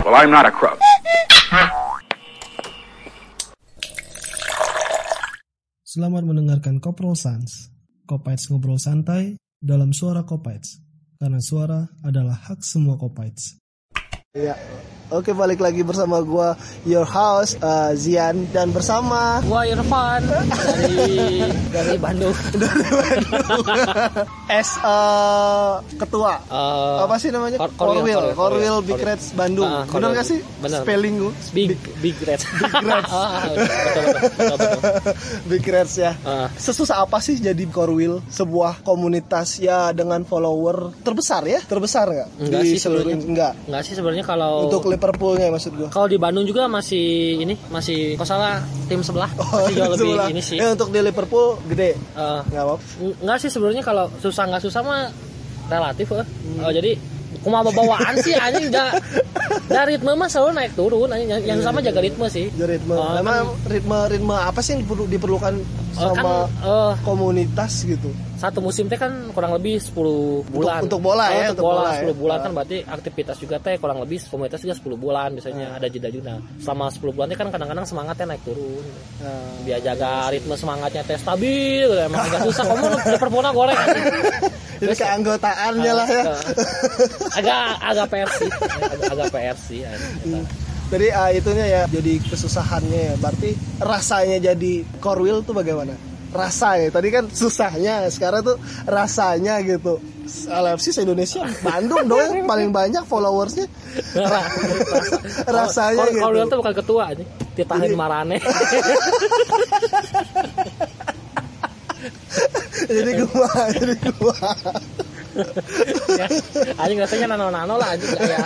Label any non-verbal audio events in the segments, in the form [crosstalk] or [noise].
Well, I'm not a crook. Selamat mendengarkan Koprol Sans. Kopites ngobrol santai dalam suara Kopites. Karena suara adalah hak semua Kopites. Ya. Oke balik lagi bersama gua Your House uh, Zian dan bersama Gua Irfan dari [laughs] dari Bandung. S [laughs] uh, ketua Eh, apa sih namanya Kor- Korwil, Korwil Korwil, Korwil Korwil. Big Reds Bandung Ah, benar Korwil. gak sih Benar. spelling gua Big Big Red. Reds. [laughs] Ah, betul, betul, betul, betul. Big Reds ya Ah. sesusah apa sih jadi Korwil sebuah komunitas ya dengan follower terbesar ya terbesar nggak Enggak Di sih seluruh enggak Enggak sih sebenarnya kalau untuk Liverpoolnya maksud gua kalau di Bandung juga masih ini masih kok salah tim sebelah masih jauh lebih sebelah. ini sih. ya untuk di Liverpool gede Eh, nggak apa enggak sih sebenarnya kalau susah nggak susah mah relatif eh. Hmm. Oh, jadi kumaha bawaan sih anjing enggak dari ritme mah selalu naik turun anjing yang, sama jaga ritme sih. Jadi ritme Oh, emang ritme ritme apa sih yang diperlu- diperlukan Eh, sama kan eh, komunitas gitu satu musim teh kan kurang lebih 10 bulan. untuk bola Oh, ya, Untuk untuk bola, bola ya. 10 bulan Ah. kan berarti aktivitas juga teh kurang lebih komunitas juga 10 bulan biasanya ada jeda juga. Selama 10 bulan teh kan kadang-kadang semangatnya naik turun. Nah, Dia jaga ritme semangatnya teh stabil gitu. emang agak susah kamu [laughs] Liverpoolnya goreng jadi keanggotaannya lah ya agak agak PR sih. Agak, agak PR sih. anjing. jadi ah, itunya ya jadi kesusahannya ya berarti rasanya jadi korwil tuh bagaimana rasanya tadi kan susahnya sekarang tuh rasanya gitu. LFC se Indonesia Bandung [laughs] dong paling banyak followersnya. [laughs] Rasanya Kalau- Kalau gitu. Itu bukan ketua aja. Ditahan marane. [laughs] jadi gua jadi gua ya, anjing rasanya nano-nano lah anjing ya.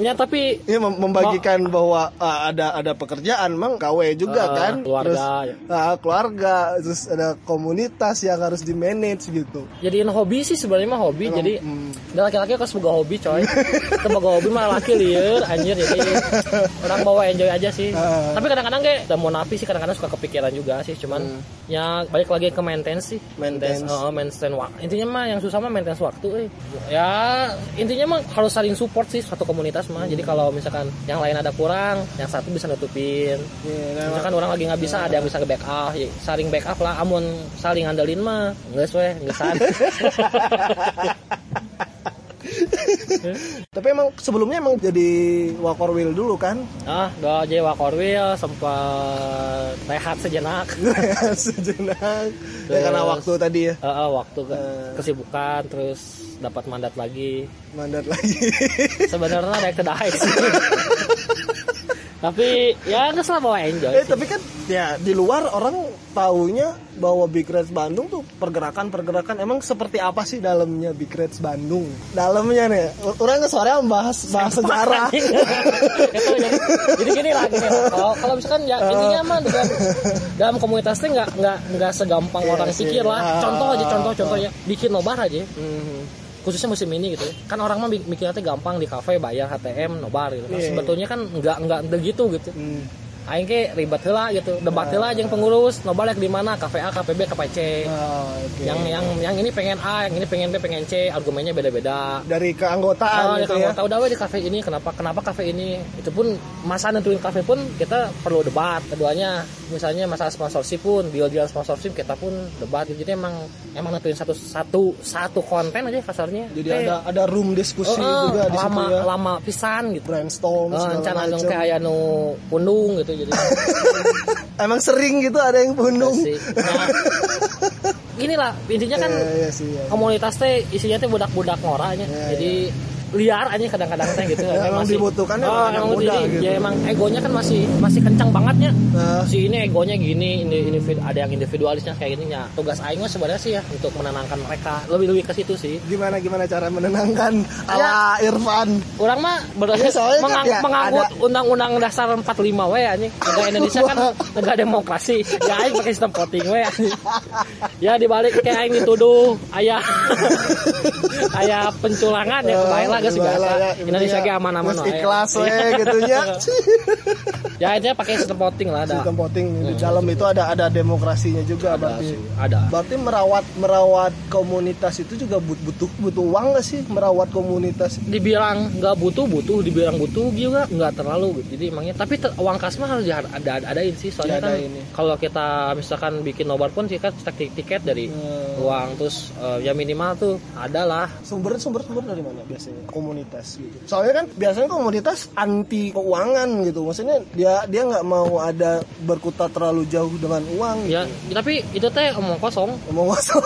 Ya tapi Ini mem- membagikan bahwa ah, ada ada pekerjaan, emang KW juga Ah, kan, keluarga, terus ya. ah, keluarga, terus ada komunitas yang harus di manage gitu. jadiin hobi sih sebenarnya mah hobi jadi hmm. laki-laki kok sebagai hobi coy boga hobi mah laki liar anjir jadi orang bawa enjoy aja sih Ah. tapi kadang-kadang kayak udah mau napi sih kadang-kadang suka kepikiran juga sih cuman ya balik lagi ke maintenance sih Hmm. Maintenance. oh, maintenance intinya mah yang susah mah maintenance waktu eh. ya intinya mah harus saling support sih suatu komunitas mah. Jadi kalau misalkan yang lain ada kurang yang satu bisa nutupin. Iya, nah, misalkan orang lagi nggak bisa ada yang bisa ke backup ya, saling backup lah amun saling ngandelin mah. Nggak sesuai nggak [laughs] Tapi emang sebelumnya emang jadi Wakorwil dulu kan? ah doa aja wakorwil sempat rehat sejenak [laughs] Sejenak. Ya karena waktu tadi ya, Eh, eh, waktu ke- Eh. kesibukan terus dapat mandat lagi mandat lagi. sebenarnya kedai sih [laughs] tapi ya nggak salah bawa enjoy eh sih. tapi kan ya di luar orang taunya bahwa Big Reds Bandung tuh pergerakan-pergerakan emang seperti apa sih dalamnya Big Reds Bandung? Dalamnya nih, orang ke sore bahas bahas sejarah. Itu, [laughs] jadi, jadi gini lah gini lah. Kalau kalau misalkan ya intinya mah dalam, dalam komunitas itu nggak nggak nggak segampang Iya orang sih. pikir lah. Ah, Contoh aja ah, contoh ah. contoh ya bikin nobar aja. Mhm. Khususnya musim ini gitu ya. Kan orang mah mik- mikirnya gampang di kafe bayar HTM nobar gitu. Nah, Iya. sebetulnya kan nggak nggak begitu gitu. Hmm. Aing ke ribet heula gitu. Debat heula jeung pengurus nobar yang di mana kafe A, kafe B, kafe C. Ah, oke. Yang yang yang ini pengen A, yang ini pengen B, pengen C, argumennya beda-beda. dari keanggotaan Oh, gitu ya. tahu dah we di kafe ini kenapa kenapa kafe ini itu pun masa nentuin kafe pun kita perlu debat keduanya misalnya masalah sponsorship pun deal deal sponsorship kita pun debat jadi emang emang nentuin satu satu satu konten aja kasarnya Jadi ada ada room diskusi eh, juga di situ lama ya. lama pisan gitu Brainstorm segala rencana kayak anu pundung gitu jadi [laughs] Emang sering gitu ada yang pundung. sih nah, [laughs] gini lah intinya kan Iya, iya sih. iya. komunitas teh isinya teh budak-budak ngoranya Iya, jadi liar aja kadang-kadang teh gitu. Ya, emang dibutuhkan ya oh, emang muda jadi, gitu. ya emang egonya kan masih masih kencang banget ya Nah. si ini egonya gini ini individu, ada yang individualisnya kayak gini. Ya tugas aing sebenarnya sih ya untuk menenangkan mereka. Lebih lebih ke situ sih. Gimana gimana cara menenangkan? Ala Irfan? orang mah Ya, soalnya kan mengang, ya, menganggut undang-undang dasar 45 we anjing. Negara Indonesia kan negara demokrasi. Ya aing pakai sistem voting we anjing. Ya dibalik kayak aing dituduh ayah [laughs] ayah penculangan ya kebayang lah geus Bae lah biasa. ya, Indonesia ge aman-aman wae. ikhlas we gitu nya Ya [laughs] intinya pakai sistem voting lah ada. sistem voting di dalam itu ada ada demokrasinya juga Ada berarti sih, ada. berarti merawat merawat komunitas itu juga but- butuh butuh uang nggak sih merawat komunitas dibilang nggak butuh butuh dibilang butuh juga nggak terlalu gitu. jadi emangnya tapi ter- uang kas mah harus ada ada adain sih soalnya kan Diadain, ya. kalau kita misalkan bikin nobar pun kita cetak tiket dari Hmm. uang terus eh, ya minimal tuh adalah sumber sumber sumber dari mana biasanya komunitas gitu. Soalnya kan biasanya komunitas anti keuangan gitu. Maksudnya dia dia nggak mau ada berkutat terlalu jauh dengan uang ya gitu. tapi itu teh omong kosong. Ngomong kosong.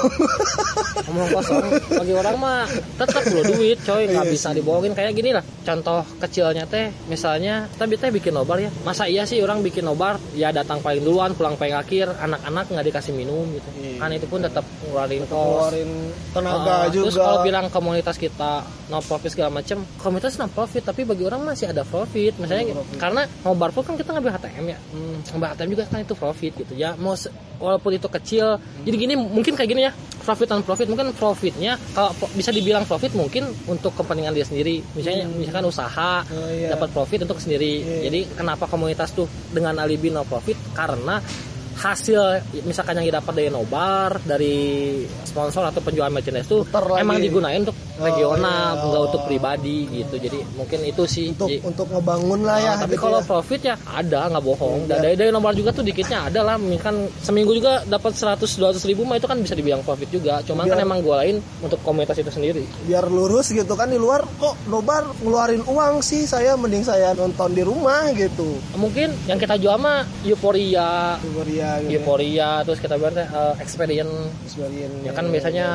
[laughs] Omong kosong. Bagi orang mah tetap perlu duit coy. Nggak Iya bisa dibohongin. Kayak gini lah. Contoh kecilnya teh misalnya tapi teh bikin nobar ya. Masa iya sih orang bikin nobar? Ya datang paling duluan pulang paling akhir. Anak-anak nggak dikasih minum gitu. Iya. kan itu pun tetap ngeluarin kos. keluarin tenaga Uh, juga. Terus kalau bilang komunitas kita no profit segala macam, komunitas no profit tapi bagi orang masih ada profit. Misalnya Ada profit. karena nobar pun kan kita ngambil HTM ya. Hmm, ngambil HTM juga kan itu profit gitu ya. Mau walaupun itu kecil. Jadi gini mungkin kayak gini ya. Profit dan profit mungkin profitnya kalau bisa dibilang profit mungkin untuk kepentingan dia sendiri. Misalnya misalkan usaha Hmm. Oh, iya. dapat profit untuk sendiri. Iya. Jadi kenapa komunitas tuh dengan alibi no profit? Karena hasil misalkan yang didapat dari nobar dari sponsor atau penjual merchandise lagi. emang digunain untuk Oh, regional iya. nggak untuk pribadi gitu. Jadi mungkin itu sih. Untuk Jadi- untuk ngebangun lah ya Ah, tapi gitu kalau ya. profit ya ada nggak bohong. Iya. dari dari nobar juga tuh dikitnya ada lah. Kan seminggu juga dapat 100 200 ribu mah itu kan bisa dibilang profit juga. Cuman kan Biar- emang gua lain untuk komunitas itu sendiri. Biar lurus gitu kan di luar kok nobar ngeluarin uang sih? Saya mending saya nonton di rumah gitu. Mungkin yang kita jual mah euforia. Euforia gitu ya. euforia terus kita bilang teh, eh, experience Experience. ya kan biasanya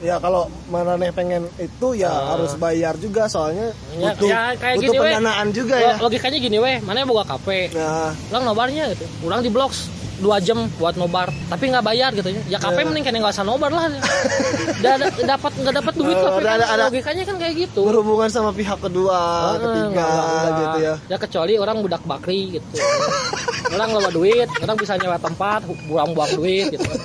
ya kalau mana nih pengen itu ya Ah. harus bayar juga soalnya Ya, butuh ya, kayak butuh gini, pendanaan juga ya. Lo- logikanya gini weh. Mana buka kafe? Nah. Ulang nobarnya gitu. Ulang di blok dua jam buat nobar. Tapi nggak bayar gitu. Ya ya kafe Ya. mending kan nggak usah nobar lah. [laughs] Ada- dapat nggak dapat duit Eh, kafe ada- kan. ada- ada- logikanya kan kayak gitu. Berhubungan sama pihak kedua Ah, ketiga nggak- nggak- gitu ya. Ya kecuali orang budak bakri gitu. Orang bawa duit. Orang bisa nyewa tempat buang-buang duit gitu. [laughs]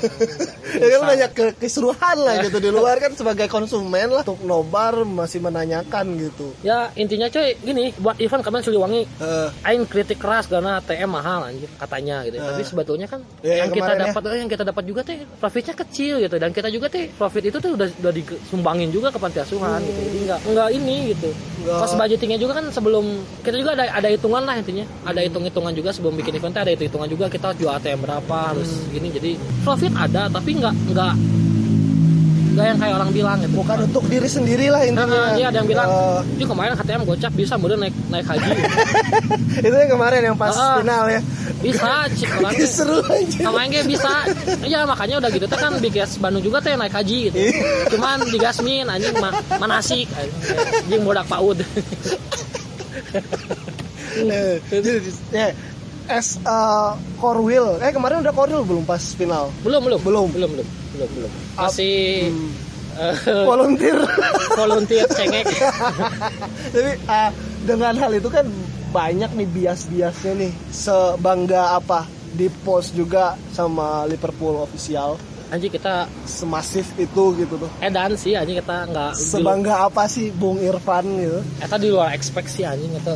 Ya kan banyak ke keseruan lah gitu di luar kan sebagai konsumen lah. Untuk nobar masih menanyakan gitu. Ya intinya coy gini buat event kemarin Siliwangi Eh, Aing kritik keras karena TM mahal anjir katanya gitu. Tapi sebetulnya kan Ya, yang yang kita ya. dapat eh, yang kita dapat juga teh profitnya kecil gitu dan kita juga teh profit itu tuh udah udah disumbangin juga ke panti asuhan gitu. Jadi enggak enggak ini gitu. Nggak- Cost budgetingnya juga kan sebelum kita juga ada ada hitungan lah intinya. Ada hitung-hitungan juga sebelum bikin event ada hitung-hitungan juga kita jual ATM berapa harus gini. Jadi profit ada tapi enggak enggak yang kayak orang bilang gitu. bukan untuk diri sendiri lah Nah, intinya iya ada yang bilang, Eh, "Ih, kemarin KTM gocap bisa kemudian naik naik haji." [laughs] itu yang kemarin yang pas Ah. final ya. Bisa [laughs] cik orang seru aja. Sama yang bisa. Iya makanya udah gitu teh kan Bigas Bandung juga teh naik haji gitu. Cuman digasmin anjing ma manasik anjing bodak paud. Eh, ya as uh, core wheel. Eh kemarin udah core wheel belum pas final? Belum belum. Belum. belum belum belum belum. Masih eh, volunteer. volunteer cengek. [laughs] Tapi uh, dengan hal itu kan banyak nih bias-biasnya nih. Sebangga apa? Di post juga sama Liverpool official anjing kita semasif itu gitu tuh. edan sih anjing kita nggak sebangga apa sih Bung Irfan gitu? Eta di luar expect sih anjing itu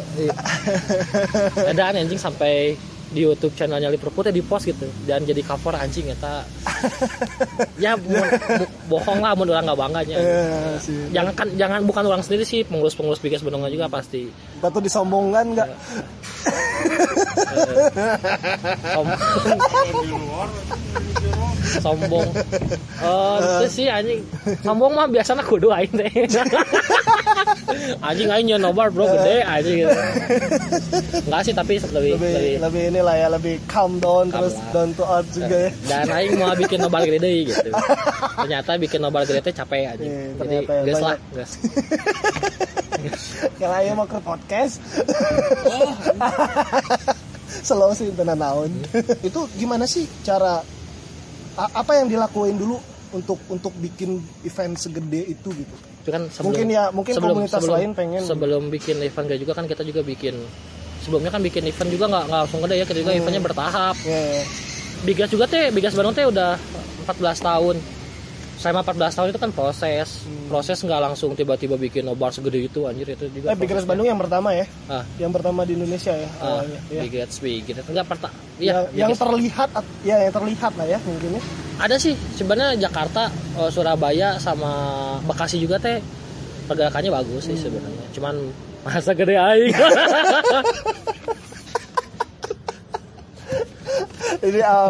[laughs] edan anjing sampai di YouTube channelnya Liverpool teh di post gitu. Dan jadi cover anjing eta. [laughs] Ya mun- bohong lah mun orang nggak bangganya sih. Jangan kan jangan bukan orang sendiri sih pengurus pengurus bigas Bandung juga pasti. Kita tuh disombongkan nggak? [laughs] Sombong sombong. Oh [laughs] itu sih anjing. Sombong mah biasanya kudu aing teh. [laughs] Anjing aing nyeun nobar bro gede anjing. Gitu [laughs] enggak sih tapi lebih lebih lebih lebih inilah ya lebih calm down Calm terus lah. down to earth juga ya. Dan aing mau bikin nobar gede gitu. Ternyata bikin nobar gede teh capek anjing. Iya, jadi ya, gas lah gas kalau ayo mau ke podcast. Slow sih tenan naon. Itu gimana sih cara a- apa yang dilakuin dulu untuk untuk bikin event segede itu gitu itu kan sebelum, Mungkin ya, mungkin komunitas lain pengen. sebelum bikin event gede juga kan kita juga bikin sebelumnya kan bikin event juga nggak langsung gede ya kita Hmm. juga eventnya bertahap ya Bigas juga teh Bigas Bandung teh udah 14 tahun selama 14 tahun itu kan proses proses nggak langsung tiba-tiba bikin nobar segede itu anjir itu juga Eh, Big Reds prosesnya. Bandung yang pertama ya, ah, yang pertama di Indonesia ya ah, awalnya. ya. Big Reds Big Reds enggak perta yang, iya yang terlihat, at- ya yang terlihat lah ya mungkin ya. ada sih sebenarnya Jakarta eh, Surabaya sama Bekasi juga teh pergerakannya bagus sih sebenarnya cuman masa gede aing [laughs] Ini uh,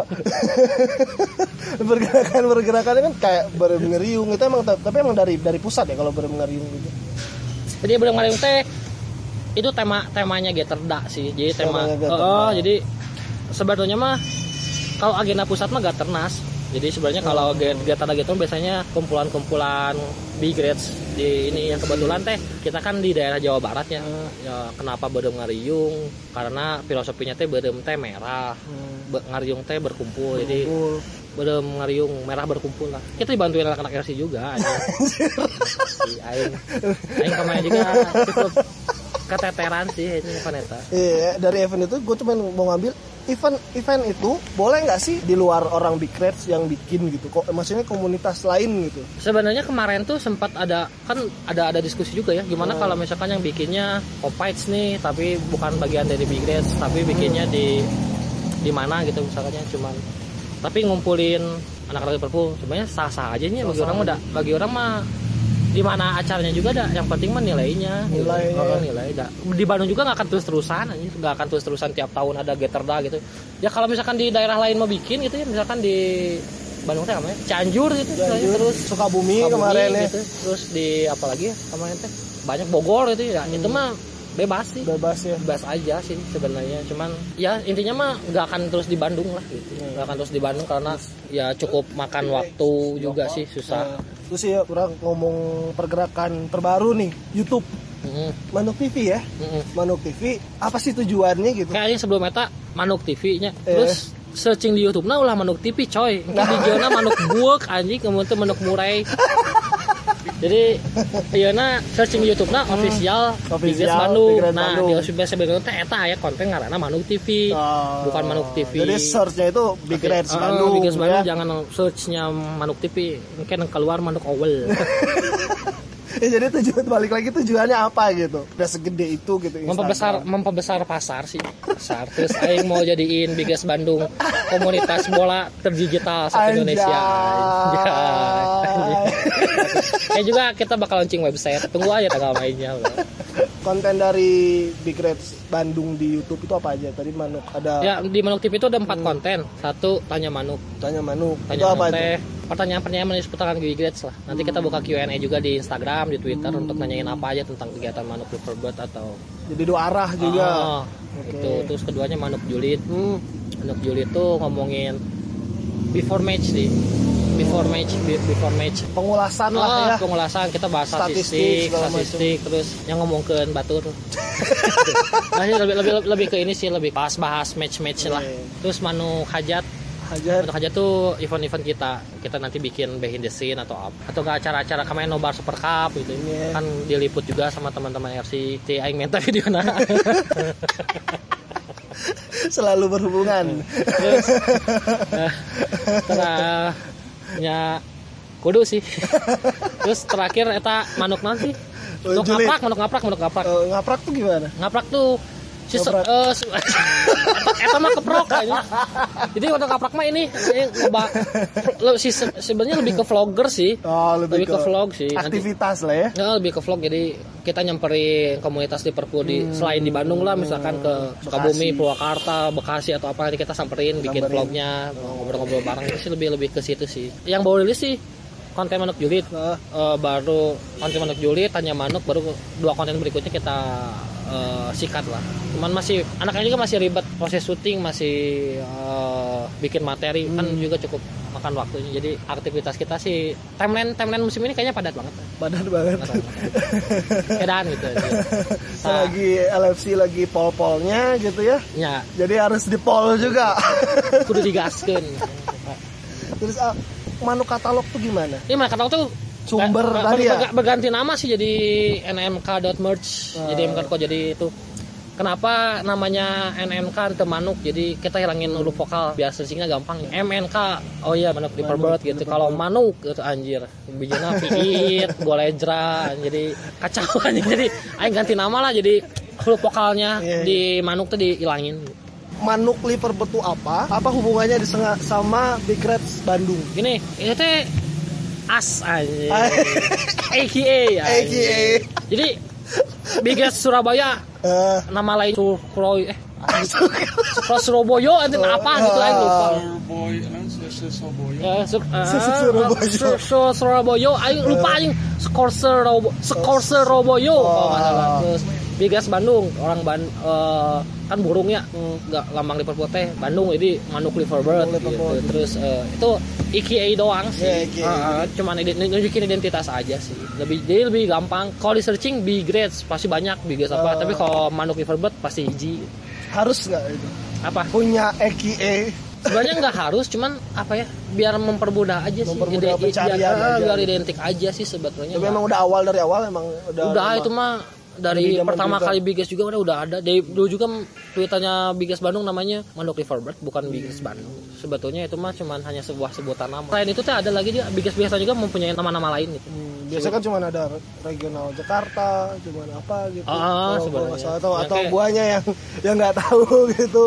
[laughs] pergerakan pergerakan kan kayak bermengeriung itu emang tapi emang dari dari pusat ya kalau bermengeriung gitu. jadi belum ngariung teh itu tema temanya Geterda sih jadi tema. Oh, oh, jadi sebetulnya mah kalau agenda pusat mah Gaternas jadi sebenarnya kalau Ge- Geterda gitu biasanya kumpulan-kumpulan big grades di ini yang kebetulan teh kita kan di daerah Jawa Barat ya, ya kenapa bedem ngariung? Karena filosofinya teh bedem teh merah. Be- ngariung teh berkumpul jadi Kumpul. bedem ngariung merah berkumpul lah. Kita dibantuin anak-anak RC juga aja [laughs] si aing. Aing kemarin juga cukup keteteran sih ini Vanessa. Iya, dari event itu gue cuma mau ngambil event event itu boleh nggak sih di luar orang big reds yang bikin gitu? Kok maksudnya komunitas lain gitu. Sebenarnya kemarin tuh sempat ada kan ada ada diskusi juga ya. Gimana kalau misalkan yang bikinnya Copites nih tapi bukan bagian dari Big Reds tapi bikinnya di di mana gitu misalnya cuman. Tapi ngumpulin anak-anak Liverpool sebenarnya sah-sah aja nih bagi orang da- bagi orang mah di mana acaranya juga ada yang penting mah nilainya. Nilainya. Oh, nilai da. di Bandung juga nggak akan terus terusan nggak akan terus terusan tiap tahun ada Geterda gitu. Ya kalau misalkan di daerah lain mau bikin gitu ya misalkan di Bandung teh namanya Cianjur gitu. Cianjur, terus Sukabumi, Sukabumi kemarin ya. gitu. terus di apa lagi ya kemarin teh? Banyak Bogor gitu ya. Itu mah bebas sih. Bebas ya. Bebas aja sih sebenarnya. Cuman ya intinya mah nggak akan terus di Bandung lah gitu. Nggak akan terus di Bandung karena ya cukup makan waktu juga sih susah Nah, terus ya kurang ngomong pergerakan terbaru nih YouTube. Mm, Manuk TV ya? Mm, mm. Manuk TV apa sih tujuannya gitu? Kayaknya sebelum eta Manuk TV nya Eh. terus searching di YouTube nah ulah Manuk TV coy. Engke di jona Manuk buek anjing kemudian Manuk murai [laughs] jadi iya searching di YouTube nah official Hmm. Official, Big Reds Bandung nah di official sebenarnya teh eta aya konten ngaranna Manuk TV Oh, bukan Manuk TV jadi searchnya itu Big Reds Ah, Bandung Big Reds Bandung ya. jangan searchnya Manuk TV mungkin keluar Manuk Owel [laughs] Ya, [laughs] jadi tujuan balik lagi tujuannya apa gitu udah segede itu gitu memperbesar Instagram. memperbesar pasar sih pasar terus aing mau jadiin Biggest Bandung komunitas bola terdigital se Indonesia Anjay. [laughs] ya juga kita bakal launching website tunggu aja tanggal mainnya. Konten dari Big Reds Bandung di YouTube itu apa aja? Tadi Manuk ada ya di Manuk TV itu ada empat konten. Satu tanya Manuk. Tanya Manuk. Itu tanya apa Manuk itu teh. Pertanyaan-pertanyaan seputaran Big Reds lah. Nanti kita buka Q&A juga di Instagram di Twitter untuk nanyain apa aja tentang kegiatan Manuk Riverbird atau jadi dua arah juga. Oh, Oke. itu. Terus keduanya Manuk Julid Hmm. Manuk Julid tuh ngomongin before match sih before match be- before match pengulasan lah Ah, ya pengulasan kita bahas Statistik, statistik, statistik, terus yang ngomongin batur. [laughs] nah, ini lebih, lebih lebih ke ini sih lebih bahas bahas match match lah. Oke. Terus Manu Hajat, Hajar Manu Hajat tuh event-event kita, kita nanti bikin behind the scene atau apa, atau nggak acara-acara kemarin nobar Super Cup gitu. Iya. Kan diliput juga sama teman-teman RC. Ti aing minta video nah. [laughs] selalu berhubungan terus terus ya kudu sih. terus terakhir eta manuk nanti. Oh, Manuk ngaprak, manuk ngaprak, manuk ngaprak. Eh, ngaprak tuh gimana ngaprak tuh si Ngaprak. eh, su- [laughs] eta mah keprok kayaknya jadi untuk ngaprak mah ini le- si se- sebenarnya lebih ke vlogger sih. Oh lebih, lebih ke vlog sih. Nanti aktivitas lah ya. Ya, lebih ke vlog. Jadi kita nyamperin komunitas Liverpool di selain di Bandung lah misalkan ke Sukabumi. Purwakarta, Bekasi atau apa nanti kita samperin bikin Samperin. vlognya ngobrol-ngobrol bareng. Itu sih lebih lebih ke situ sih. Yang baru rilis sih konten manuk julid. Eh, baru konten manuk julid tanya manuk baru dua konten berikutnya kita eh, sikat lah. Cuman masih anaknya juga masih ribet proses syuting masih eh, bikin materi kan juga cukup makan waktunya. Jadi aktivitas kita sih timeline timeline musim ini kayaknya padat banget. Badan banget. Edan gitu aja. [laughs] lagi LFC lagi pol-polnya gitu ya. Ya. Jadi harus di pol juga. Kudu digaskeun. Terus ah, manuk katalog tuh gimana? Ini mah kata tuh Sumber ber- tadi ya? ber- berganti nama sih jadi nmk.merch Ah. jadi mk jadi itu. Kenapa namanya NNK teu manuk? Jadi kita hilangin huruf vokal biar searchingnya gampang MNK oh iya manuk liverbird gitu kalau manuk itu anjir bijana piit [laughs] golejra jadi kacau [laughs] anjing jadi aing ganti nama lah jadi huruf vokalnya Iya, iya. di manuk tuh dihilangin. Manuk liver betu apa? Apa hubungannya sama Big Reds Bandung? Gini ini teh as Ah. AKA. AKA jadi biggest Surabaya Eh, nama lain Surabaya eh Sukro Surabaya anjing apa gitu aing lupa. Surabaya. Ya, Sur- eh, Surabaya. Aing lupa aing skor Surabaya. Skor Surabaya kalau nggak salah terus Bigas Bandung orang Ban eh, kan burungnya nggak lambang Liverpool teh Bandung jadi manuk liverbird gitu. terus eh, itu IKA doang sih. Ya, IKA. Eh, eh, cuman ide- nunjukin identitas aja sih. Lebih jadi lebih gampang. Kalau di searching big grades pasti banyak bigas apa. Oh. tapi kalau manuk liverbird pasti hiji harus nggak itu? Apa? Punya AKA sebenarnya nggak harus cuman apa ya biar mempermudah aja sih Mempermudah Ide- pencarian biar, aja. biar identik aja sih sebetulnya. Tapi emang udah awal dari awal emang udah udah itu mah dari pertama juga. kali Bigas juga udah udah ada. Dari dulu juga tweetannya Bigas Bandung namanya Mandok Riverbird bukan Bigas Bandung. Sebetulnya itu mah cuman hanya sebuah sebutan nama. Selain itu tuh ada lagi dia Bigas biasa juga mempunyai nama-nama lain gitu. Hmm, biasa kan cuma ada regional Jakarta, cuman apa gitu. Ah, Kalau- kalau sebenarnya. nggak salah, atau Yang atau kayak- buahnya yang yang nggak tahu [laughs] gitu.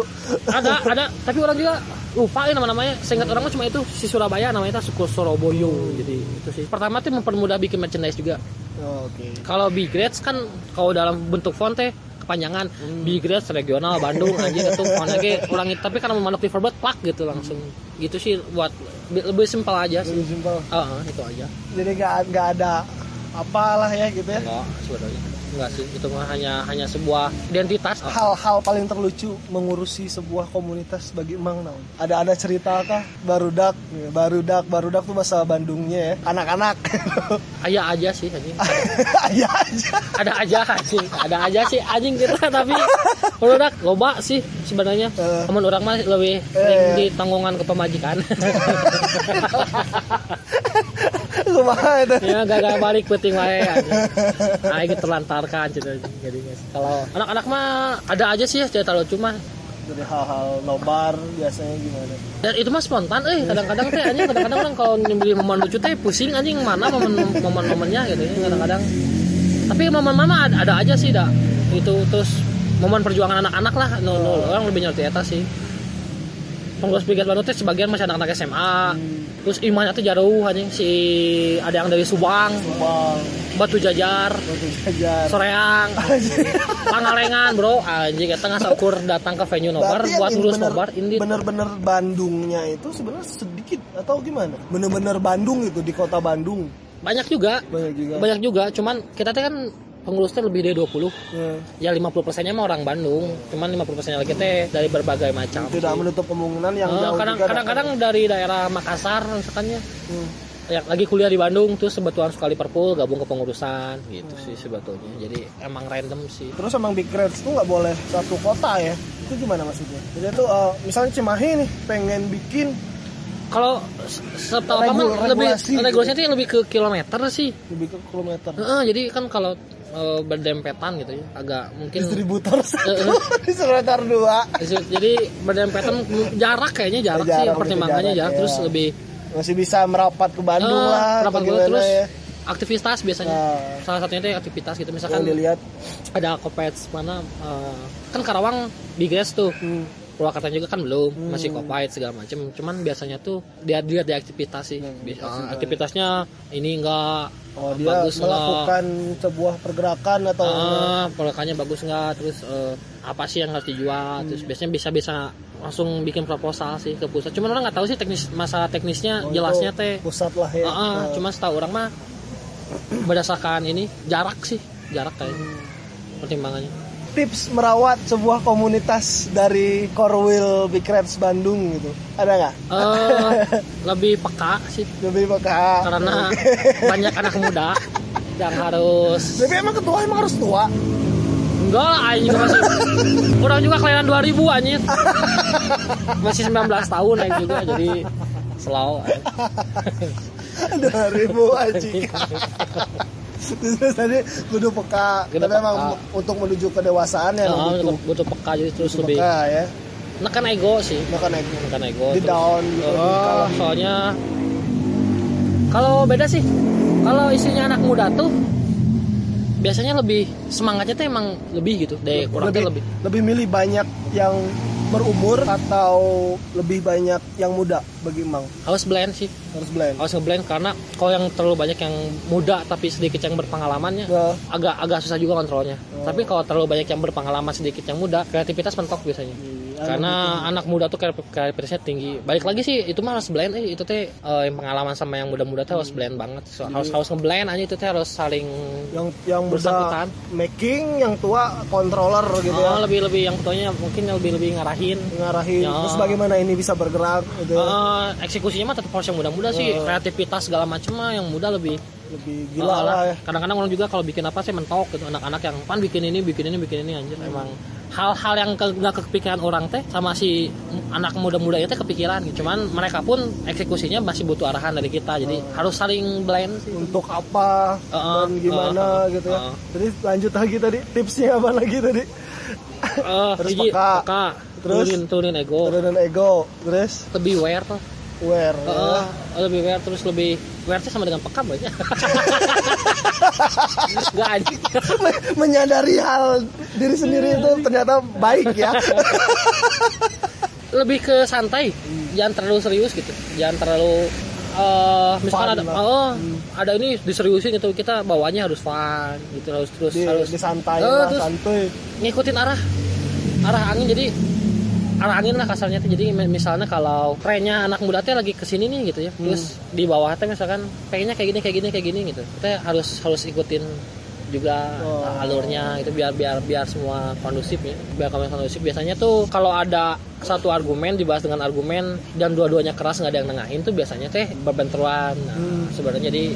ada ada. Tapi orang juga lupa ya nama-namanya. Seingat orang mah cuma itu si Surabaya namanya itu Suku Soroboyo jadi itu sih. Pertama tuh mempermudah bikin merchandise juga Oh, Oke. kalau big grades kan kalau dalam bentuk font teh kepanjangan big grades regional Bandung aja itu font lagi orang itu tapi karena manuk liverbird plak gitu langsung gitu sih buat lebih simpel aja sih Lebih simpel. Ah, ah, itu aja Jadi nggak nggak ada apalah ya gitu ya. enggak sebenarnya enggak sih itu mah hanya hanya sebuah identitas Hal-hal paling terlucu mengurusi sebuah komunitas bagi Emang naon? Ada ada cerita kah? Barudak, barudak, barudak tuh bahasa Bandungnya ya. Anak-anak. [laughs] ayah aja sih anjing [laughs] Ayah aja. ada aja anjing ada aja sih anjing kita tapi udah loba sih sebenarnya Eh. temen orang mah lebih sering di tanggungan ke pemajikan [laughs] Kumaha itu? ya gagal balik penting wae anjing. nah gitu terlantarkan gitu jadi kalau anak-anak mah ada aja sih ya cerita lucu mah. Dari hal-hal nobar biasanya gimana? dan itu mah spontan eh kadang-kadang teh anjing kadang-kadang orang kalau nyembeli momen lucu teh pusing anjing mana momen momen-momennya gitu ya kadang-kadang. Tapi momen-momen ada, ada aja sih dah itu terus momen perjuangan anak-anak lah no, no, orang lebih ngerti eta sih. Pengurus Brigade Bandung teh sebagian masih anak-anak SMA terus imannya tuh jauh anjing. Si ada yang dari Subang Bang, Batu Jajar batu jajar. Soreang. Pangalengan bro. Anjing kita nggak ukur datang ke venue nobar buat ngurus bener- nobar ini Bener-bener Bandungnya itu sebenarnya sedikit atau gimana? Bener-bener Bandung itu di kota Bandung. Banyak juga. Banyak juga. banyak juga. Cuman kita teh kan pengurusnya lebih dari 20 Ya, ya 50 persennya mah orang Bandung cuman 50 persennya lagi teh dari berbagai macam tidak menutup kemungkinan yang Eh, jauh kadang kadang-kadang dari daerah Makassar misalkannya Hmm. yang lagi kuliah di Bandung terus sebetulnya suka Liverpool gabung ke pengurusan gitu sih sebetulnya jadi emang random sih Terus emang Big Reds tuh nggak boleh satu kota ya? Itu gimana maksudnya? Jadi itu eh, misalnya Cimahi nih pengen bikin kalau se- setahu Regul- lebih regulasi gitu. regulasinya tuh lebih ke kilometer sih lebih ke kilometer. Heeh, jadi kan kalau eh, berdempetan gitu ya agak mungkin Distributor Eh, di kilometer dua jadi berdempetan jarak kayaknya jarak, sih Jarak, pertimbangannya jarak, jarak ya. terus lebih masih bisa merapat ke Bandung eh, lah. kilo gimana terus ya. aktivitas biasanya Nah. salah satunya itu aktivitas gitu misalkan dilihat ada kopets mana eh, kan Karawang biggest tuh hmm, Purwakarta juga kan belum masih kopait segala macem. Cuman biasanya tuh dia dilihat di aktivitas sih Bi- eh, aktivitasnya ini enggak oh dia bagus enggak. melakukan sebuah pergerakan atau ah polokannya bagus nggak terus eh, apa sih yang harus dijual? Terus biasanya bisa bisa langsung bikin proposal sih ke pusat. Cuman orang nggak tahu sih teknis masalah teknisnya Oh, jelasnya teh. pusat lah ya. Ah, ah, Nah, cuman setahu orang mah berdasarkan ini jarak sih jarak kayak pertimbangannya tips merawat sebuah komunitas dari Korwil Big Reds Bandung gitu. Ada nggak? eh [laughs] lebih peka sih Lebih peka. karena banyak anak muda yang harus Tapi emang ketua emang harus tua. enggak lah anjing juga masih orang juga kelahiran 2000 anjing masih 19 tahun anjing juga jadi slow 2000 [laughs] anjing. [laughs] tadi kudu peka. Kudu tapi emang peka. untuk menuju kedewasaan ya Nah, butuh peka jadi terus butuh lebih peka ya. Nekan ego sih. Makan ego. Nekan ego di terus- down gitu, Oh, kalem. soalnya kalau beda sih. Kalau istrinya anak muda tuh biasanya lebih semangatnya tuh emang lebih gitu. Deh kurang tuh lebih, lebih. lebih milih banyak yang berumur atau lebih banyak yang muda bagi Mang? Harus blend sih. Harus blend. Harus ngeblend karena kalau yang terlalu banyak yang muda tapi sedikit yang berpengalamannya Nah, agak agak susah juga kontrolnya. Oh. tapi kalau terlalu banyak yang berpengalaman sedikit yang muda kreativitas mentok biasanya karena anak muda tuh kreativitasnya tinggi. Balik lagi sih itu mah harus blend eh, itu teh eh, yang pengalaman sama yang muda-muda tuh harus blend banget. So, harus harus ngeblend aja. Itu teh harus saling yang yang Bersangkutan. making yang tua controller gitu oh, ya lebih lebih yang tuanya mungkin lebih lebih ngarahin. Ngarahin. Ya. terus bagaimana ini bisa bergerak gitu ya. Eh, eksekusinya mah tetap harus yang muda-muda sih. Oh. kreativitas segala macam mah yang muda lebih lebih Oh, gila lah. ya. Kadang-kadang orang juga kalau bikin apa sih mentok gitu. Anak-anak yang pan bikin ini bikin ini bikin ini anjir. Emang hal-hal yang ke, nggak kepikiran orang teh sama si anak muda-muda itu kepikiran gitu cuman mereka pun eksekusinya masih butuh arahan dari kita jadi harus saling blend sih untuk apa Uh-uh, dan gimana uh-uh, gitu ya. uh-uh. Jadi lanjut lagi tadi tipsnya apa lagi tadi? Eh, Terus peka. peka. Terus? turunin turunin ego Turunan ego, terus lebih aware tuh aware. ya. Heeh, lebih aware terus lebih aware sih sama dengan peka banyak [laughs] nggak anjing Menyadari hal diri sendiri itu ternyata baik ya. [laughs] lebih ke santai jangan terlalu serius gitu jangan terlalu eh misalkan Fun ada lah. oh ada ini diseriusin gitu kita bawanya harus fun gitu harus terus Di, harus disantai Eh, lah, terus santuy. ngikutin arah arah angin jadi arah angin lah kasarnya tuh jadi mi- misalnya kalau trennya anak muda teh lagi ke sini nih gitu ya Hmm. terus di bawah teh misalkan pengennya kayak gini kayak gini kayak gini gitu kita harus harus ikutin juga Oh. alurnya itu biar biar biar semua kondusif ya biar kami kondusif biasanya tuh kalau ada satu argumen dibahas dengan argumen dan dua-duanya keras nggak ada yang nengahin tuh biasanya teh berbenturan nah, Hmm. sebenarnya jadi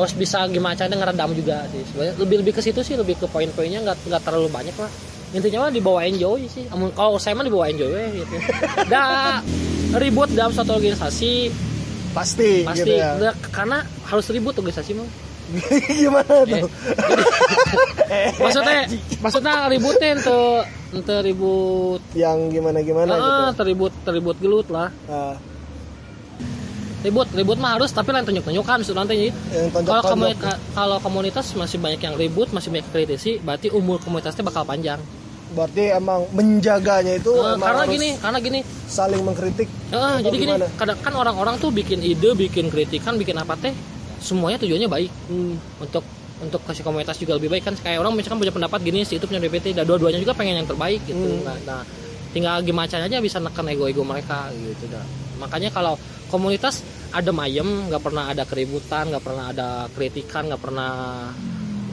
harus bisa gimana caranya ngeredam juga sih. Sebenarnya lebih lebih ke situ sih lebih ke poin-poinnya nggak nggak terlalu banyak lah. Intinya mah dibawa enjoy sih. Amun- kalau saya mah dibawa enjoy we, gitu. [laughs] Dah ribut dalam suatu organisasi. Pasti, pasti. gitu ya. Karena harus ribut organisasi mah. [laughs] Gimana Eh, tuh? [laughs] maksudnya maksudnya ributin tuh ribut. Yang gimana-gimana gitu. ah, teribut teribut gelut lah. Nah, ribut ribut mah harus tapi lain tunjuk tunjukkan maksud nanti. Kalau komunitas kalau komunitas masih banyak yang ribut masih banyak kritisi berarti umur komunitasnya bakal panjang. Berarti emang menjaganya itu Eh, emang karena harus gini karena gini. saling mengkritik. Atau jadi gini kadang kan orang-orang tuh bikin ide bikin kritikan bikin apa teh semuanya tujuannya baik. Hmm. untuk untuk kasih komunitas juga lebih baik kan. Kayak orang misalkan punya pendapat gini si itu punya DPT dan dua-duanya juga pengen yang terbaik gitu. Hmm. nah, nah, tinggal gimana caranya bisa neken ego-ego mereka gitu dah. Makanya kalau komunitas adem ayem nggak pernah ada keributan nggak pernah ada kritikan nggak pernah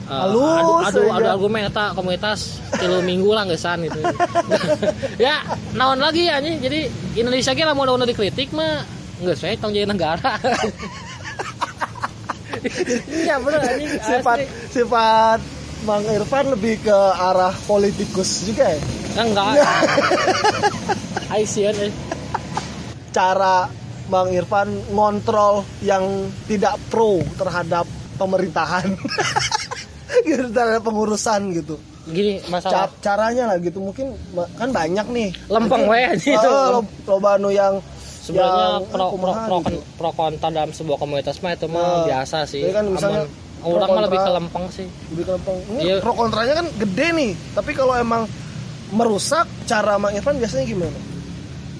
eh, Halus adu adu, aja. adu argumen eta komunitas tilu minggu lah ngesan gitu [laughs] ya naon lagi ya nih jadi Indonesia ge lamun udah dikritik mah nggak saya tanggung jawab negara [laughs] Iya bener anjing Sifat asli. sifat Mang Irfan lebih ke arah politikus juga ya. Enggak. [laughs] Aisyah eh. Cara Bang Irfan ngontrol yang tidak pro terhadap pemerintahan. [laughs] gitu terhadap pengurusan gitu. Gini masalah Ca- caranya lah gitu mungkin kan banyak nih. lempeng we anjing itu. Oh, lo- loba anu yang Sebenarnya yang, pro, ah, pro, kumaha pro, gitu. pro kontra dalam sebuah komunitas mah itu mah Nah, biasa sih. kan misalnya Aman. orang mah lebih ke lempeng sih. Lebih ke lempeng. Ini Iya. pro kontranya kan gede nih. Tapi kalau emang merusak cara Mang Irfan biasanya gimana?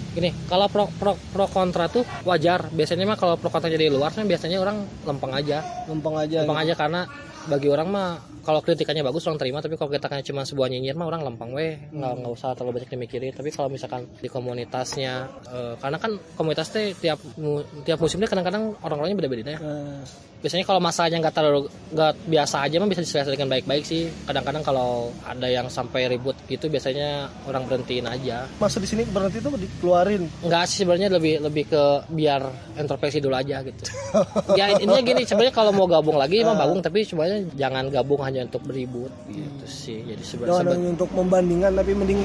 Gini, kalau pro, pro, pro kontra tuh wajar. Biasanya mah kalau pro kontra jadi luar kan biasanya orang lempeng aja. Lempeng aja. Lempeng gitu. aja karena bagi orang mah kalau kritikannya bagus orang terima tapi kalau kritikannya cuma sebuah nyinyir mah orang lempeng weh nggak nggak usah terlalu banyak dimikirin tapi kalau misalkan di komunitasnya eh, karena kan komunitas teh tiap mu- tiap musimnya kadang-kadang orang-orangnya beda-beda ya Nah, biasanya kalau masalahnya nggak terlalu nggak biasa aja mah bisa diselesaikan baik-baik sih. Kadang-kadang kalau ada yang sampai ribut gitu biasanya orang berhentiin aja. Masuk di sini berhenti tuh dikeluarin. nggak sih sebenarnya lebih lebih ke biar introspeksi dulu aja gitu. [laughs] Ya intinya gini sebenarnya kalau mau gabung lagi Ah. mah gabung tapi sebenarnya jangan gabung hanya untuk beribut gitu sih. Jadi sebenarnya Jangan untuk membandingkan tapi mending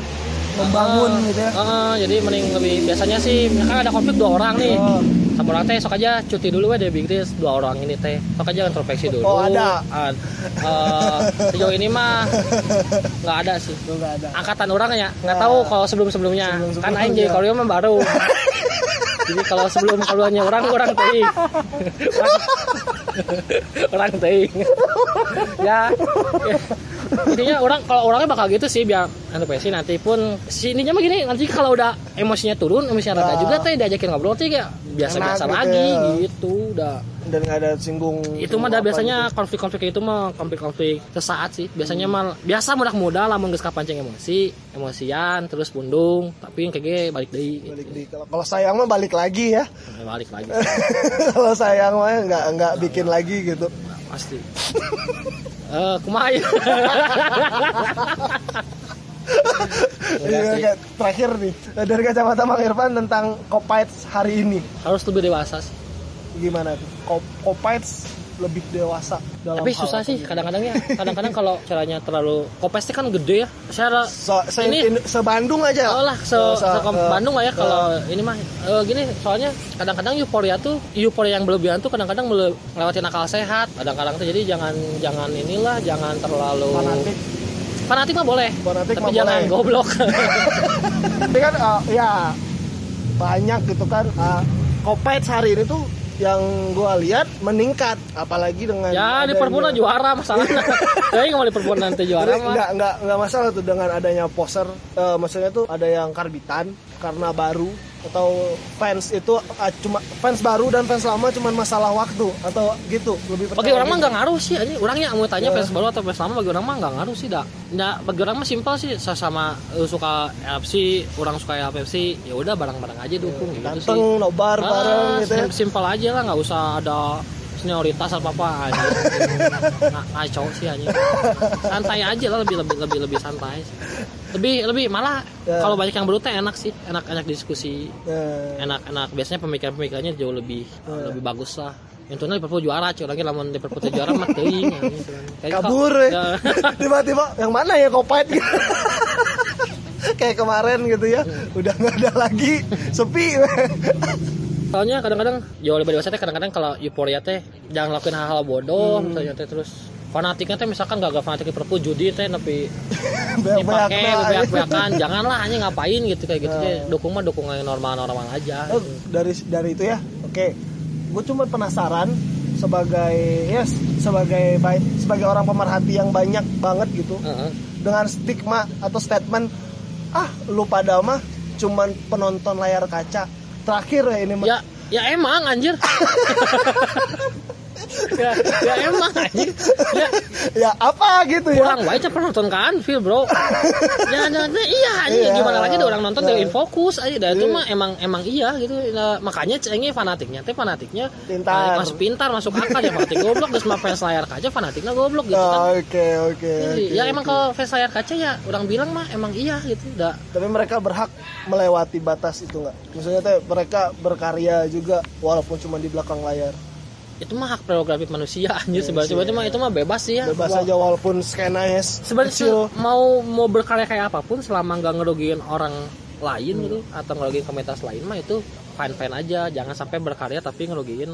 membangun gitu ya. jadi mending lebih biasanya sih misalkan ada konflik dua orang nih. Oh, sama orang teh sok aja cuti dulu we dari Riz dua orang ini teh. Sok aja introspeksi dulu. Oh, ada. Ad- eh, sejauh ini mah nggak ada sih. Lu nggak ada. angkatan orang ya nggak tahu kalau sebelum sebelumnya Sebelum-sebelumnya. kan aing jadi koreo mah baru. [laughs] Jadi kalau sebelum keluarnya orang orang teing [laughs] orang teing ya, ya. Intinya orang kalau orangnya bakal gitu sih biar anu sih nanti pun si ininya mah gini nanti kalau udah emosinya turun emosinya reda Ah. juga teh diajakin ngobrol teh kayak biasa biasa Enak gitu lagi ya. gitu udah Dan nggak ada singgung. itu mah dah biasanya gitu. konflik-konflik itu mah konflik-konflik sesaat sih biasanya mah biasa mudah-mudah lah geus kapancing emosi emosian terus pundung tapi yang kayak balik deui gitu. Balik di kalau sayang mah balik lagi ya. Nah, balik lagi [laughs] kalau sayang mah nggak nggak bikin lagi gitu. pasti [laughs] eh kumaha [laughs] ya Udah Iya, kayak terakhir nih. Dari kacamata Bang Irfan tentang Copites hari ini. Harus lebih dewasa sih. Gimana tuh? Copites lebih dewasa dalam tapi susah sih kadang-kadang ya. Kadang-kadang kalau caranya terlalu kopesnya kan gede ya. Secara Se, se, ini in- se Bandung aja. Oh lah, se, Se- se- se- Bandung lah ya se- kalau ini mah. Eh, gini soalnya kadang-kadang euforia tuh euforia yang berlebihan tuh kadang-kadang mele- melewatin akal sehat. Kadang-kadang tuh jadi jangan jangan inilah jangan terlalu fanatik. fanatik mah boleh Fanatik tapi mah jangan boleh. goblok. [laughs] Tapi kan uh, ya banyak gitu kan uh, Copites hari ini tuh yang gua lihat meningkat apalagi dengan ya di Perpuna juara masalahnya. [laughs] Ya nggak mau di Perpuna nanti juara mah nggak nggak nggak masalah tuh dengan adanya poser eh, maksudnya tuh ada yang karbitan karena baru atau fans itu ah, cuma fans baru dan fans lama cuma masalah waktu atau gitu lebih bagi orang mah gitu. nggak ngaruh sih ini orangnya mau tanya Ya. fans baru atau fans lama bagi orang mah nggak ngaruh sih dah nah, bagi orang mah simpel sih sama eh, suka LFC orang suka LFC ya udah bareng-bareng aja dukung gitu sih dateng nobar Ah, bareng gitu ya sim- simpel aja lah nggak usah ada senioritas apa apa aja [laughs] nah, ngaco sih aja santai aja lah lebih lebih lebih lebih santai sih. Lebih lebih malah Ya. kalau banyak yang baru teh enak sih. Enak enak diskusi. Eh, enak enak. Biasanya pemikiran pemikirannya jauh lebih lebih bagus lah. Tuh Liverpool juara cuy. Lagi lamun Liverpool juara mah teuing [laughs] kabur kok- ya. [laughs] Tiba-tiba yang mana ya Copites [laughs] gitu kayak kemarin gitu ya. Udah nggak ada lagi. Sepi soalnya kadang-kadang jauh lebih dewasa teh kadang-kadang kalau euforia teh jangan lakuin hal-hal bodoh Hmm. misalnya teh terus fanatiknya teh misalkan gak gak fanatik Liverpool judi teh tapi [laughs] dipakai banyak beak-beakan janganlah hanya ngapain gitu kayak gitu. Nah. dukung mah dukung yang normal-normal aja. Oh, dari dari itu ya oke. Gue cuma penasaran sebagai yes sebagai baik sebagai orang pemerhati yang banyak banget gitu Heeh. dengan stigma atau statement ah lu pada mah cuman penonton layar kaca. Terakhir ya ini ya ya emang anjir [laughs] ya, ya emang anjir ya. Ya apa gitu ya? Kurang baik pernah nonton ke Anfield bro? Ya, ya, ya, iya anjir Iya. gimana lagi ada orang nonton Nah. dia fokus aja dah itu Iya. mah emang emang iya gitu. Nah, makanya cengnya fanatiknya teh fanatiknya Pintar. eh, masuk pintar masuk akal ya fanatik goblok terus mah fans layar kaca fanatiknya goblok gitu kan. Oh, oke oke Jadi, oke, ya emang oke. kalau fans layar kaca ya orang bilang mah emang iya gitu udah tapi mereka berhak melewati batas itu nggak? Maksudnya teh mereka berkarya juga walaupun cuma di belakang layar itu mah hak prerogatif manusia [laughs] anjir. Iya sebenarnya sih, sebenarnya mah itu mah bebas sih ya. Bebas Wah, aja walaupun skenanya sebenarnya mau mau berkarya kayak apa pun selama nggak ngerugiin orang lain Hmm. gitu atau ngerugiin komunitas lain mah itu fine fine aja. Jangan sampai berkarya tapi ngerugiin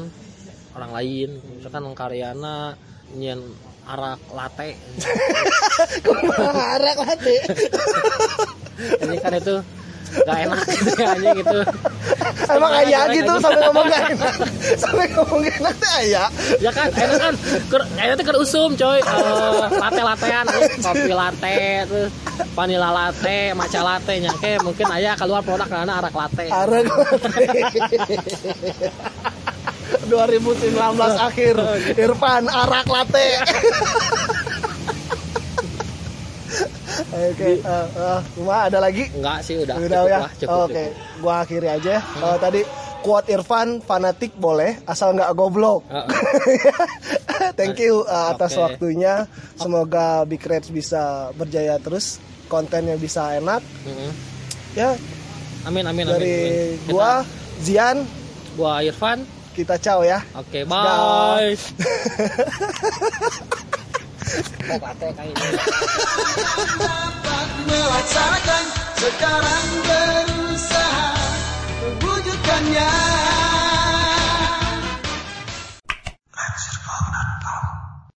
orang lain. Misalkan karyana nyen arak latte. [laughs] Marah hati [laughs] ini kan itu gak enak gitu ya anjing gitu. [laughs] Emang ayah gitu sampai ngomong gak enak. [laughs] Sampai ngomong gak enak teh ayah. Ya kan enak kan ker, enak tuh ker usum coy. Eh, latte lattean kopi latte terus vanilla latte matcha latte nyangke mungkin ayah keluar produk karena arak latte. Arek 2019 [laughs] akhir. Irfan arak latte Oke, eh, eh, cuma ada lagi? enggak sih udah, Udah cukup ya. lah cukup, Oke, cukup. gua akhiri aja. Eh, tadi quote Irfan fanatik boleh asal nggak goblok. Heeh. [laughs] Thank you uh, atas Oke. waktunya. Semoga Big Reds bisa berjaya terus, kontennya bisa enak. Mm-mm. Ya, amin amin amin, dari amin. Kita- gua Zian, gua Irfan kita ciao ya. oke bye [laughs] Oh, latte kayak ini. Dapat melaksanakan sekarang berusaha mewujudkannya